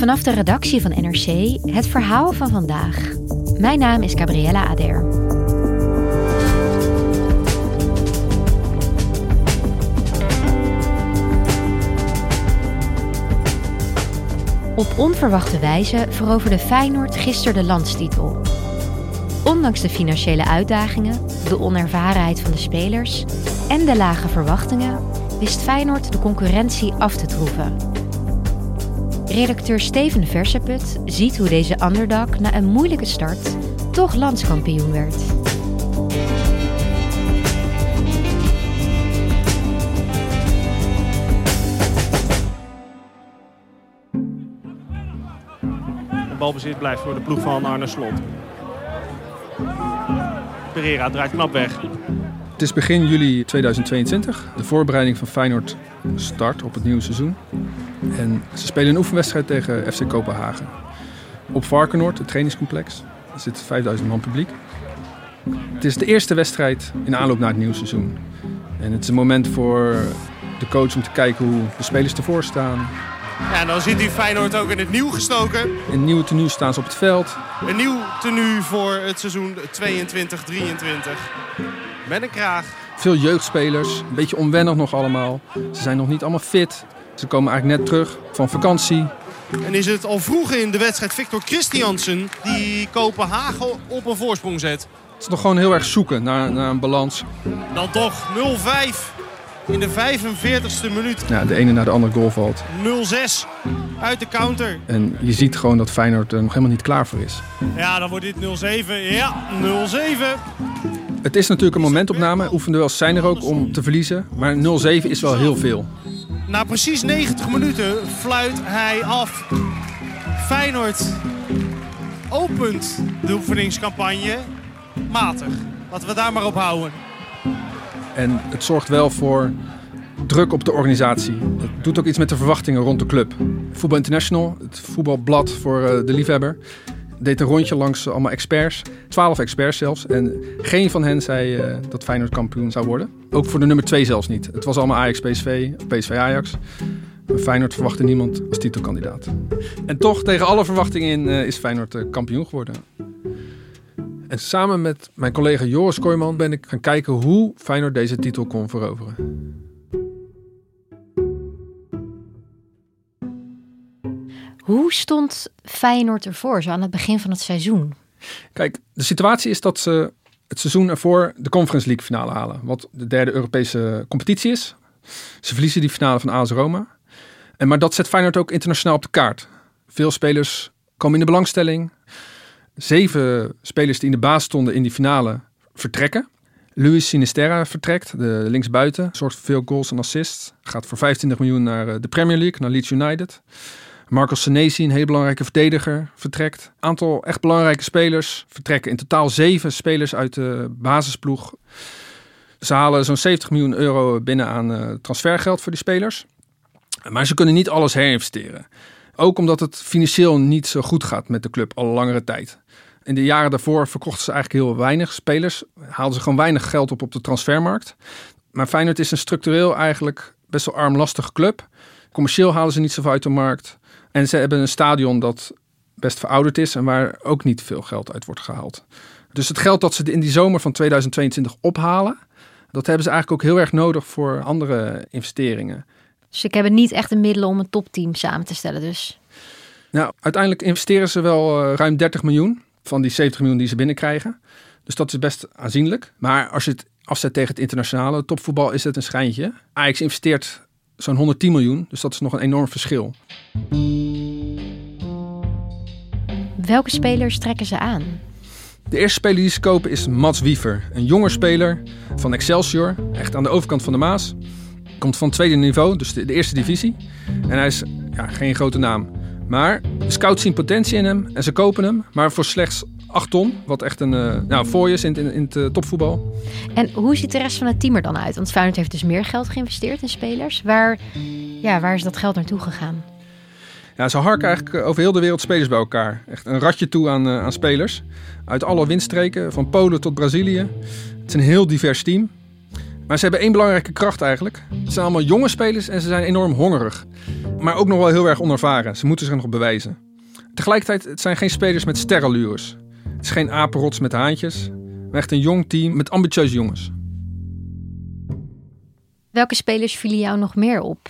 Vanaf de redactie van NRC het verhaal van vandaag. Mijn naam is Gabriella Ader. Op onverwachte wijze veroverde Feyenoord gisteren de landstitel. Ondanks de financiële uitdagingen, de onervarenheid van de spelers en de lage verwachtingen, wist Feyenoord de concurrentie af te troeven. Redacteur Steven Verseput ziet hoe deze underdog na een moeilijke start toch landskampioen werd. De balbezit blijft voor de ploeg van Arne Slot. Pereira draait knap weg. Het is begin juli 2022. De voorbereiding van Feyenoord start op het nieuwe seizoen. En ze spelen een oefenwedstrijd tegen FC Kopenhagen. Op Varkenoord, het trainingscomplex. Er zit 5000 man publiek. Het is de eerste wedstrijd in aanloop naar het nieuwe seizoen. En het is een moment voor de coach om te kijken hoe de spelers ervoor staan. Ja, dan zit hij Feyenoord ook in het nieuw gestoken. In een nieuwe tenue staan ze op het veld. Een nieuw tenue voor het seizoen 22-23. Met een kraag. Veel jeugdspelers, een beetje onwennig nog allemaal. Ze zijn nog niet allemaal fit. Ze komen eigenlijk net terug van vakantie. En is het al vroeg in de wedstrijd Victor Christiansen die Kopenhagen op een voorsprong zet. Het is nog gewoon heel erg zoeken naar, naar een balans. Dan toch 0-5 in de 45ste minuut. Ja, de ene naar de andere goal valt. 0-6 uit de counter. En je ziet gewoon dat Feyenoord er nog helemaal niet klaar voor is. Ja, dan wordt dit 0-7. Ja, 0-7. Het is natuurlijk een momentopname. Oefenduels zijn er ook om te verliezen. Maar 0-7 is wel heel veel. Na precies 90 minuten fluit hij af. Feyenoord opent de oefeningscampagne matig. Laten we daar maar op houden. En het zorgt wel voor druk op de organisatie. Het doet ook iets met de verwachtingen rond de club. Voetbal International, het voetbalblad voor eh, de liefhebber, deed een rondje langs allemaal experts. Twaalf experts zelfs. En geen van hen zei uh, dat Feyenoord kampioen zou worden. Ook voor de nummer twee zelfs niet. Het was allemaal Ajax-PSV of PSV-Ajax. Maar Feyenoord verwachtte niemand als titelkandidaat. En toch, tegen alle verwachtingen in, uh, is Feyenoord uh, kampioen geworden. En samen met mijn collega Joris Kooijman ben ik gaan kijken hoe Feyenoord deze titel kon veroveren. Hoe stond Feyenoord ervoor, zo aan het begin van het seizoen? Kijk, de situatie is dat ze het seizoen ervoor de Conference League finale halen. Wat de derde Europese competitie is. Ze verliezen die finale van AS Roma. En, maar dat zet Feyenoord ook internationaal op de kaart. Veel spelers komen in de belangstelling. Zeven spelers die in de baas stonden in die finale vertrekken. Luis Sinisterra vertrekt, de linksbuiten. Zorgt voor veel goals en assists. Gaat voor 25 miljoen naar de Premier League, naar Leeds United. Marcos Senesi, een heel belangrijke verdediger, vertrekt. Aantal echt belangrijke spelers vertrekken. In totaal zeven spelers uit de basisploeg. Ze halen zo'n 70 miljoen euro binnen aan uh, transfergeld voor die spelers. Maar ze kunnen niet alles herinvesteren. Ook omdat het financieel niet zo goed gaat met de club al langere tijd. In de jaren daarvoor verkochten ze eigenlijk heel weinig spelers. Haalden ze gewoon weinig geld op op de transfermarkt. Maar Feyenoord is een structureel eigenlijk best wel armlastige club. Commercieel halen ze niet zoveel uit de markt. En ze hebben een stadion dat best verouderd is en waar ook niet veel geld uit wordt gehaald. Dus het geld dat ze in die zomer van 2022 ophalen, Dat hebben ze eigenlijk ook heel erg nodig voor andere investeringen. Dus ik heb niet echt de middelen om een topteam samen te stellen dus. Nou, uiteindelijk investeren ze wel uh, ruim 30 miljoen van die 70 miljoen die ze binnenkrijgen. Dus dat is best aanzienlijk. Maar als je het afzet tegen het internationale topvoetbal is het een schijntje. Ajax investeert zo'n 110 miljoen, dus dat is nog een enorm verschil. Welke spelers trekken ze aan? De eerste speler die ze kopen is Mats Wiever. Een jonge speler van Excelsior, echt aan de overkant van de Maas. Komt van het tweede niveau, dus de, de eerste divisie. En hij is ja, geen grote naam. Maar de scouts zien potentie in hem en ze kopen hem. Maar voor slechts 8 ton, wat echt een uh, nou, fooi is in, in, in het uh, topvoetbal. En hoe ziet de rest van het team er dan uit? Want Feyenoord heeft dus meer geld geïnvesteerd in spelers. Waar, ja, waar is dat geld naartoe gegaan? Ja, ze harken eigenlijk eh, over heel de wereld spelers bij elkaar. Echt een ratje toe aan, uh, aan spelers. Uit alle windstreken, van Polen tot Brazilië. Het is een heel divers team. Maar ze hebben één belangrijke kracht eigenlijk. Het zijn allemaal jonge spelers en ze zijn enorm hongerig. Maar ook nog wel heel erg onervaren. Ze moeten zich nog bewijzen. Tegelijkertijd, het zijn geen spelers met sterrenlures. Het is geen apenrots met haantjes. Maar echt een jong team met ambitieuze jongens. Welke spelers vielen jou nog meer op?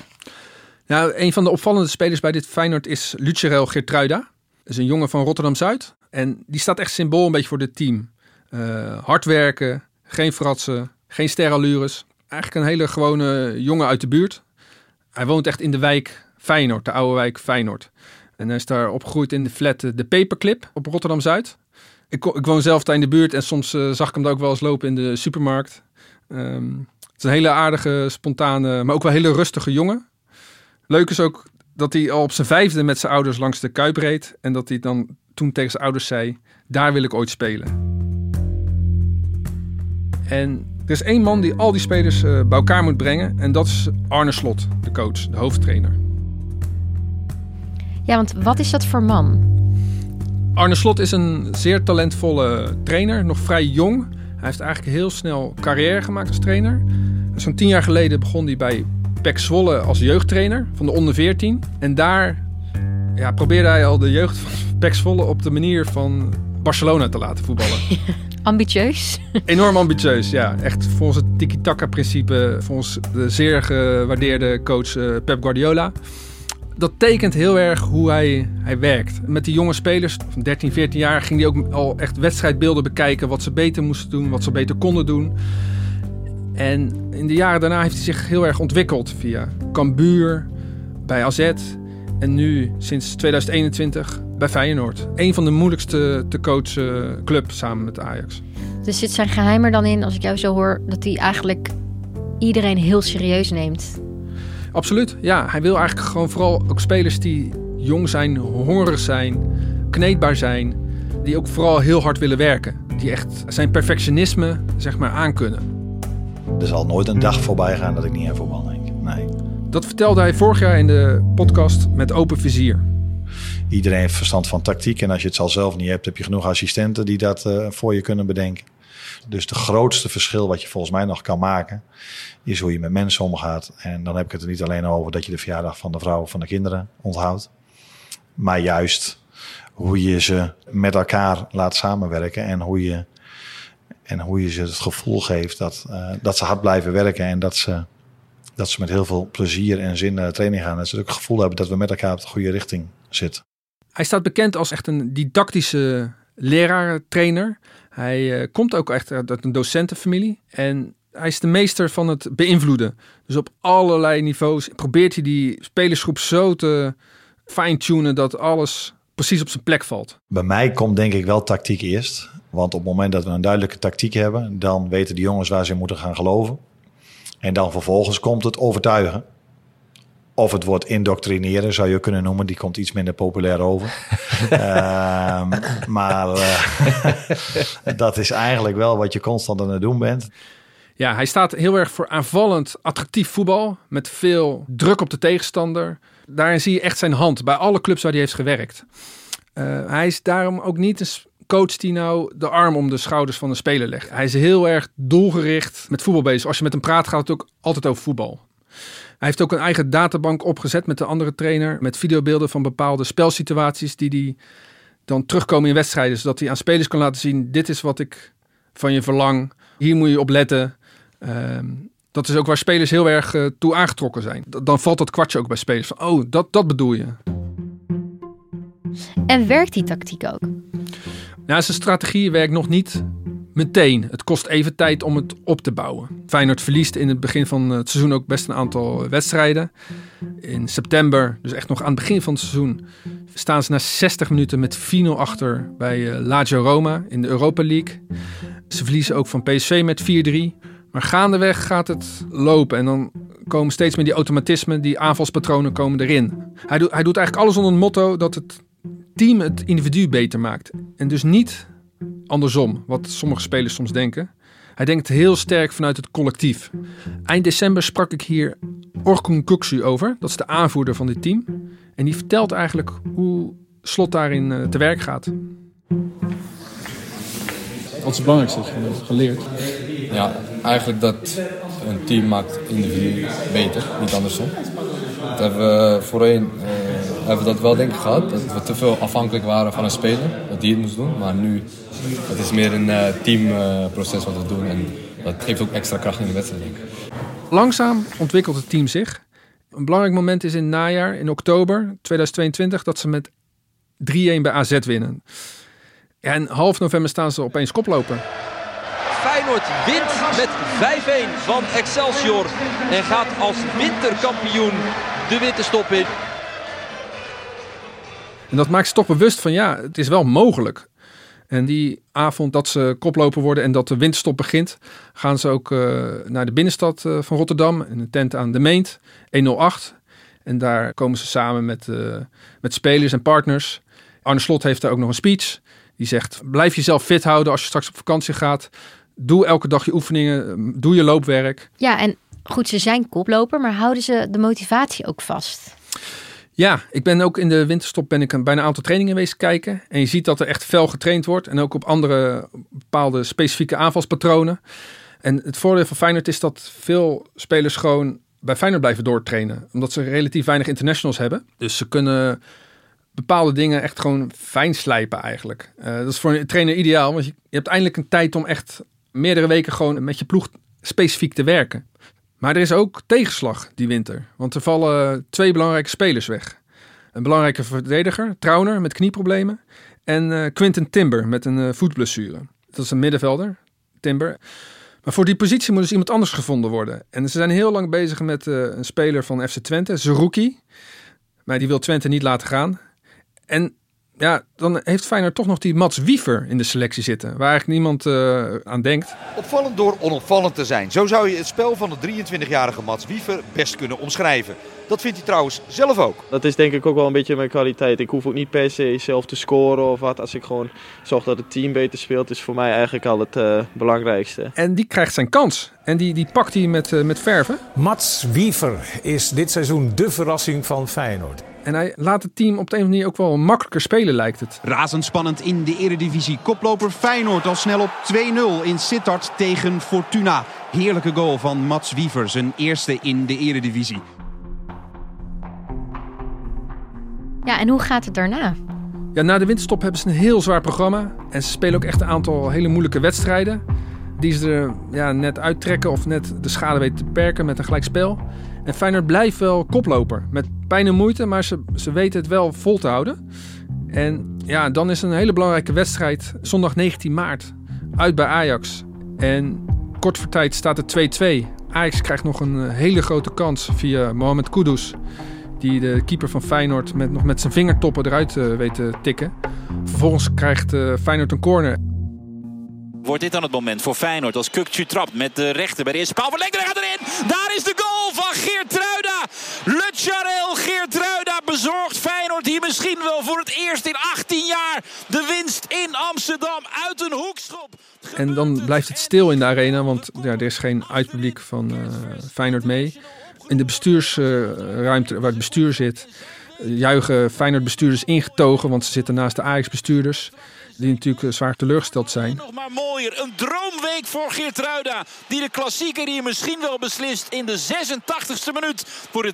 Nou, een van de opvallende spelers bij dit Feyenoord is Lucerel Gertruida. Dat is een jongen van Rotterdam-Zuid. En die staat echt symbool een beetje voor dit team. Uh, hard werken, geen fratsen, geen sterallures. Eigenlijk een hele gewone jongen uit de buurt. Hij woont echt in de wijk Feyenoord, de oude wijk Feyenoord. En hij is daar opgegroeid in de flat De Paperclip op Rotterdam-Zuid. Ik, ik, woon zelf daar in de buurt en soms uh, zag ik hem daar ook wel eens lopen in de supermarkt. Um, het is een hele aardige, spontane, maar ook wel hele rustige jongen. Leuk is ook dat hij al op zijn vijfde met zijn ouders langs de Kuip reed. En dat hij dan toen tegen zijn ouders zei, daar wil ik ooit spelen. En er is één man die al die spelers uh, bij elkaar moet brengen. En dat is Arne Slot, de coach, de hoofdtrainer. Ja, want wat is dat voor man? Arne Slot is een zeer talentvolle trainer, nog vrij jong. Hij heeft eigenlijk heel snel carrière gemaakt als trainer. Zo'n tien jaar geleden begon hij bij PEC Zwolle als jeugdtrainer van de onder 14. En daar ja, probeerde hij al de jeugd van PEC Zwolle op de manier van Barcelona te laten voetballen. ambitieus? Enorm ambitieus, ja. Echt volgens het tiki-taka-principe, volgens de zeer gewaardeerde coach uh, Pep Guardiola dat tekent heel erg hoe hij, hij werkt. Met die jonge spelers van 13, 14 jaar ging hij ook al echt wedstrijdbeelden bekijken. Wat ze beter moesten doen, wat ze beter konden doen. En in de jaren daarna heeft hij zich heel erg ontwikkeld via Cambuur, bij AZ en nu sinds 2021 bij Feyenoord. Een van de moeilijkste te coachen club samen met Ajax. Dus zit zijn geheim er dan in, als ik jou zo hoor, dat hij eigenlijk iedereen heel serieus neemt? Absoluut, ja. Hij wil eigenlijk gewoon vooral ook spelers die jong zijn, hongerig zijn, kneedbaar zijn. Die ook vooral heel hard willen werken. Die echt zijn perfectionisme, zeg maar, aankunnen. Er zal nooit een dag voorbij gaan dat ik niet aan voetbal denk. Nee. Dat vertelde hij vorig jaar in de podcast met Open Vizier. Iedereen heeft verstand van tactiek. En als je het zelf niet hebt, heb je genoeg assistenten die dat uh, voor je kunnen bedenken. Dus de grootste verschil wat je volgens mij nog kan maken, is hoe je met mensen omgaat. En dan heb ik het er niet alleen over dat je de verjaardag van de vrouw of van de kinderen onthoudt. Maar juist hoe je ze met elkaar laat samenwerken en hoe je, en hoe je ze het gevoel geeft dat, uh, dat ze hard blijven werken en dat ze, dat ze met heel veel plezier en zin naar training gaan. Dat ze het gevoel hebben dat we met elkaar op de goede richting zitten. Hij staat bekend als echt een didactische leraar-trainer. Hij uh, komt ook echt uit een docentenfamilie. En hij is de meester van het beïnvloeden. Dus op allerlei niveaus probeert hij die spelersgroep zo te fine-tunen dat alles precies op zijn plek valt. Bij mij komt denk ik wel tactiek eerst. Want op het moment dat we een duidelijke tactiek hebben, dan weten de jongens waar ze in moeten gaan geloven. En dan vervolgens komt het overtuigen. Of het wordt indoctrineren, zou je kunnen noemen. Die komt iets minder populair over. uh, maar uh, dat is eigenlijk wel wat je constant aan het doen bent. Ja, hij staat heel erg voor aanvallend, attractief voetbal. Met veel druk op de tegenstander. Daarin zie je echt zijn hand bij alle clubs waar hij heeft gewerkt. Uh, hij is daarom ook niet een coach die nou de arm om de schouders van de speler legt. Hij is heel erg doelgericht met voetbal bezig. Als je met hem praat, gaat het ook altijd over voetbal. Hij heeft ook een eigen databank opgezet met de andere trainer. Met videobeelden van bepaalde spelsituaties die hij dan terugkomen in wedstrijden. Zodat hij aan spelers kan laten zien: dit is wat ik van je verlang. Hier moet je op letten. Ehm, dat is ook waar spelers heel erg uh, toe aangetrokken zijn. Dan valt dat kwartje ook bij spelers van, oh, dat, dat bedoel je. En werkt die tactiek ook? Nou, zijn strategie werkt nog niet meteen. Het kost even tijd om het op te bouwen. Feyenoord verliest in het begin van het seizoen ook best een aantal wedstrijden. In september, dus echt nog aan het begin van het seizoen, staan ze na 60 minuten met 4-0 achter bij uh, Lazio Roma in de Europa League. Ze verliezen ook van PSV met 4-3. Maar gaandeweg gaat het lopen en dan komen steeds meer die automatismen, die aanvalspatronen komen erin. Hij doet, hij doet eigenlijk alles onder het motto dat het team het individu beter maakt. En dus niet andersom, wat sommige spelers soms denken. Hij denkt heel sterk vanuit het collectief. Eind december sprak ik hier Orkun Kuksu over. Dat is de aanvoerder van dit team. En die vertelt eigenlijk hoe Slot daarin uh, te werk gaat. Wat is het belangrijkste dat je hebt geleerd? Ja, eigenlijk dat een team maakt individu beter, niet andersom. Dat hebben we voorheen uh, hebben we dat wel denk ik gehad. Dat we te veel afhankelijk waren van een speler, dat die het moest doen. Maar nu het is meer een uh, teamproces wat we doen. En dat geeft ook extra kracht in de wedstrijd, denk ik. Langzaam ontwikkelt het team zich. Een belangrijk moment is in het najaar, in oktober 2022, dat ze met 3-1 bij AZ winnen. En half november staan ze opeens koploper. Feyenoord wint met 5-1 van Excelsior en gaat als winterkampioen de winterstop in. En dat maakt ze toch bewust van ja, het is wel mogelijk. En die avond dat ze koploper worden en dat de winterstop begint, gaan ze ook uh, naar de binnenstad uh, van Rotterdam, in een tent aan de Meent, 108. En daar komen ze samen met, uh, met spelers en partners. Arne Slot heeft daar ook nog een speech. Die zegt, blijf jezelf fit houden als je straks op vakantie gaat. Doe elke dag je oefeningen, doe je loopwerk. Ja, en goed, ze zijn koploper, maar houden ze de motivatie ook vast? Ja, ik ben ook in de winterstop ben ik bij een aantal trainingen geweest kijken. En je ziet dat er echt fel getraind wordt. En ook op andere bepaalde specifieke aanvalspatronen. En het voordeel van Feyenoord is dat veel spelers gewoon bij Feyenoord blijven doortrainen. Omdat ze relatief weinig internationals hebben. Dus ze kunnen bepaalde dingen echt gewoon fijn slijpen eigenlijk. Uh, dat is voor een trainer ideaal. Want je, je hebt eindelijk een tijd om echt meerdere weken gewoon met je ploeg specifiek te werken. Maar er is ook tegenslag die winter. Want er vallen twee belangrijke spelers weg. Een belangrijke verdediger, Trauner, met knieproblemen. En uh, Quinten Timber met een uh, voetblessure. Dat is een middenvelder, Timber. Maar voor die positie moet dus iemand anders gevonden worden. En ze zijn heel lang bezig met een speler van FC Twente, Zerouki. Maar die wil Twente niet laten gaan. En ja, dan heeft Feyenoord toch nog die Mats Wiever in de selectie zitten. Waar eigenlijk niemand uh, aan denkt. Opvallend door onopvallend te zijn. Zo zou je het spel van de 23-jarige Mats Wiever best kunnen omschrijven. Dat vindt hij trouwens zelf ook. Dat is denk ik ook wel een beetje mijn kwaliteit. Ik hoef ook niet per se zelf te scoren of wat. Als ik gewoon zorg dat het team beter speelt, is voor mij eigenlijk al het uh, belangrijkste. En die krijgt zijn kans. En die, die pakt hij met, uh, met verven. Mats Wiever is dit seizoen de verrassing van Feyenoord. En hij laat het team op de een of andere manier ook wel makkelijker spelen, lijkt het. Razendspannend in de eredivisie. Koploper Feyenoord al snel op 2-0 in Sittard tegen Fortuna. Heerlijke goal van Mats Wiever, zijn eerste in de eredivisie. Ja, en hoe gaat het daarna? Ja, na de winterstop hebben ze een heel zwaar programma. En ze spelen ook echt een aantal hele moeilijke wedstrijden. Die ze er ja, net uittrekken of net de schade weten te beperken met een gelijk spel. En Feyenoord blijft wel koploper. Met pijn en moeite, maar ze, ze weten het wel vol te houden. En ja, dan is een hele belangrijke wedstrijd zondag 19 maart. Uit bij Ajax. En kort voor tijd staat het 2-2. Ajax krijgt nog een eh, hele grote kans via Mohamed Kudus. Die de keeper van Feyenoord met, nog met zijn vingertoppen eruit uh, weet te tikken. Vervolgens krijgt uh, Feyenoord een corner. Wordt dit dan het moment voor Feyenoord als Kukcu trapt met de rechter bij de eerste paal. Verlengde gaat erin. Daar is de goal van Geert Truida. Le Charel Geert Truida bezorgt Feyenoord hier misschien wel voor het eerst in 18 jaar de winst in Amsterdam uit een hoekschop. En dan blijft het stil in de arena, want ja, er is geen uitpubliek van uh, Feyenoord mee. In de bestuursruimte uh, waar het bestuur zit, juichen Feyenoord bestuurders ingetogen, want ze zitten naast de Ajax bestuurders die natuurlijk zwaar teleurgesteld zijn. Nog maar mooier, een droomweek voor Geert Ruida. Die de klassieker hier misschien wel beslist in de 86e minuut voor de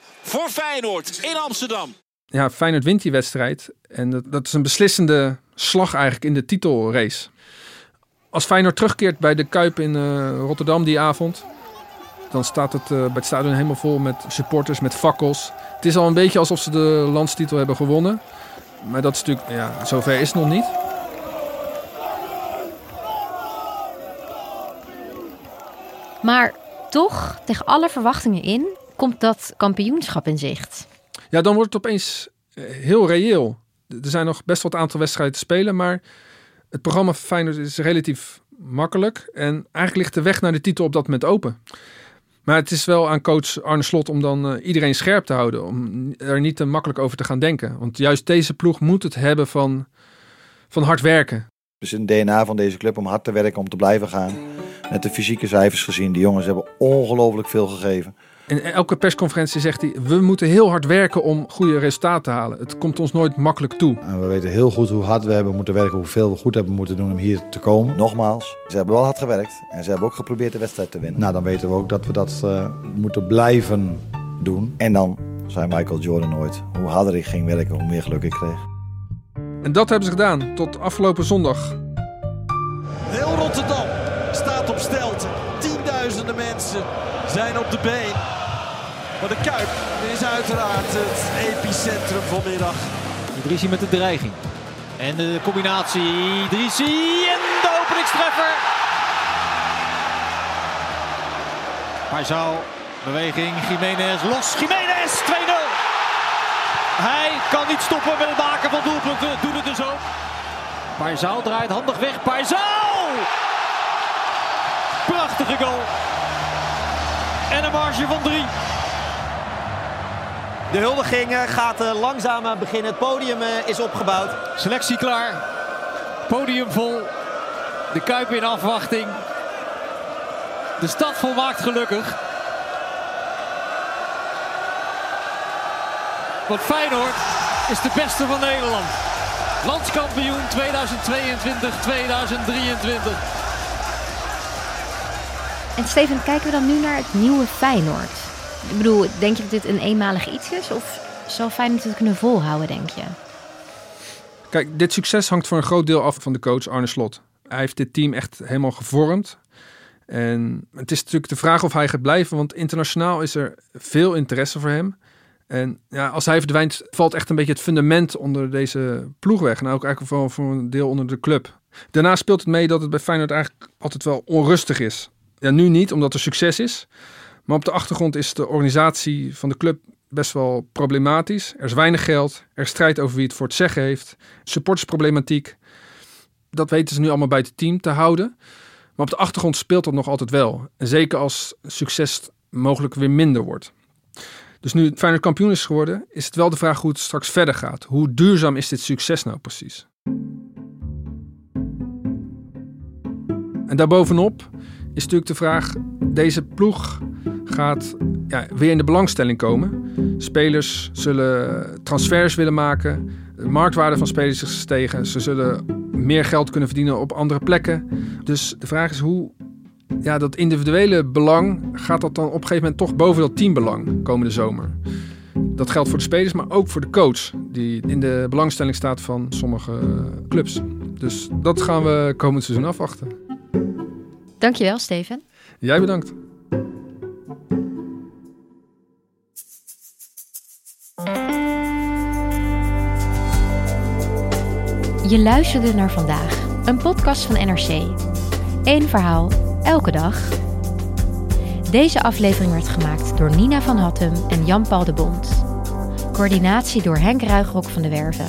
3-2 voor Feyenoord in Amsterdam. Ja, Feyenoord wint die wedstrijd. En dat, dat is een beslissende slag eigenlijk in de titelrace. Als Feyenoord terugkeert bij de Kuip in uh, Rotterdam die avond... dan staat het uh, bij het stadion helemaal vol met supporters, met fakkels. Het is al een beetje alsof ze de landstitel hebben gewonnen. Maar dat is natuurlijk, ja, zover is het nog niet. Maar toch, tegen alle verwachtingen in, komt dat kampioenschap in zicht. Ja, dan wordt het opeens eh, heel reëel. Er zijn nog best wat aantal wedstrijden te spelen, maar het programma van Feyenoord is relatief makkelijk. En eigenlijk ligt de weg naar de titel op dat moment open. Maar het is wel aan coach Arne Slot om dan uh, iedereen scherp te houden. Om er niet te makkelijk over te gaan denken. Want juist deze ploeg moet het hebben van, van hard werken. Dus in DNA van deze club om hard te werken, om te blijven gaan. Met de fysieke cijfers gezien. Die jongens hebben ongelooflijk veel gegeven. In elke persconferentie zegt hij: We moeten heel hard werken om goede resultaten te halen. Het komt ons nooit makkelijk toe. En we weten heel goed hoe hard we hebben moeten werken, hoeveel we goed hebben moeten doen om hier te komen. Nogmaals, ze hebben wel hard gewerkt en ze hebben ook geprobeerd de wedstrijd te winnen. Nou, dan weten we ook dat we dat uh, moeten blijven doen. En dan zei Michael Jordan ooit: Hoe harder ik ging werken, hoe meer geluk ik kreeg. En dat hebben ze gedaan tot afgelopen zondag. Heel Rotterdam staat op stelte. Tienduizenden mensen zijn op de been. Maar de Kuip is uiteraard het epicentrum vanmiddag. Idrissi met de dreiging. En de combinatie Idrissi en de openingstreffer. Paisao, beweging, Jiménez los. Jiménez 2-0. Hij kan niet stoppen met het maken van doelpunten. Doet het dus ook. Paisao draait handig weg. Paisao! Prachtige goal. En een marge van drie. De huldiging gaat langzaam beginnen. Het podium is opgebouwd. Selectie klaar. Podium vol. De Kuip in afwachting. De stad volmaakt gelukkig. Want Feyenoord is de beste van Nederland. Landskampioen 2022-2023. En Steven, kijken we dan nu naar het nieuwe Feyenoord? Ik bedoel, denk je dat dit een eenmalig iets is? Of zal Feyenoord het kunnen volhouden, denk je? Kijk, dit succes hangt voor een groot deel af van de coach Arne Slot. Hij heeft dit team echt helemaal gevormd. En het is natuurlijk de vraag of hij gaat blijven, want internationaal is er veel interesse voor hem. En ja, als hij verdwijnt, valt echt een beetje het fundament onder deze ploeg weg. En ook eigenlijk voor, voor een deel onder de club. Daarna speelt het mee dat het bij Feyenoord eigenlijk altijd wel onrustig is. Ja, nu niet, omdat er succes is. Maar op de achtergrond is de organisatie van de club best wel problematisch. Er is weinig geld, er is strijd over wie het voor het zeggen heeft. Supportersproblematiek. Dat weten ze nu allemaal bij het team te houden. Maar op de achtergrond speelt dat nog altijd wel. En zeker als succes mogelijk weer minder wordt. Dus nu Feyenoord kampioen is geworden, is het wel de vraag hoe het straks verder gaat. Hoe duurzaam is dit succes nou precies? En daarbovenop is natuurlijk de vraag: deze ploeg gaat ja, weer in de belangstelling komen. Spelers zullen transfers willen maken. De marktwaarde van spelers is gestegen. Ze zullen meer geld kunnen verdienen op andere plekken. Dus de vraag is hoe ja, dat individuele belang gaat dat dan op een gegeven moment toch boven dat teambelang komende zomer. Dat geldt voor de spelers, maar ook voor de coach, die in de belangstelling staat van sommige clubs. Dus dat gaan we komend seizoen afwachten. Dankjewel, Steven. Jij bedankt. Je luisterde naar vandaag, een podcast van NRC. Eén verhaal, elke dag. Deze aflevering werd gemaakt door Nina van Hattem en Jan-Paul de Bond. Coördinatie door Henk Ruigrok van de Werven.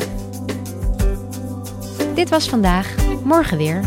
Dit was vandaag, morgen weer.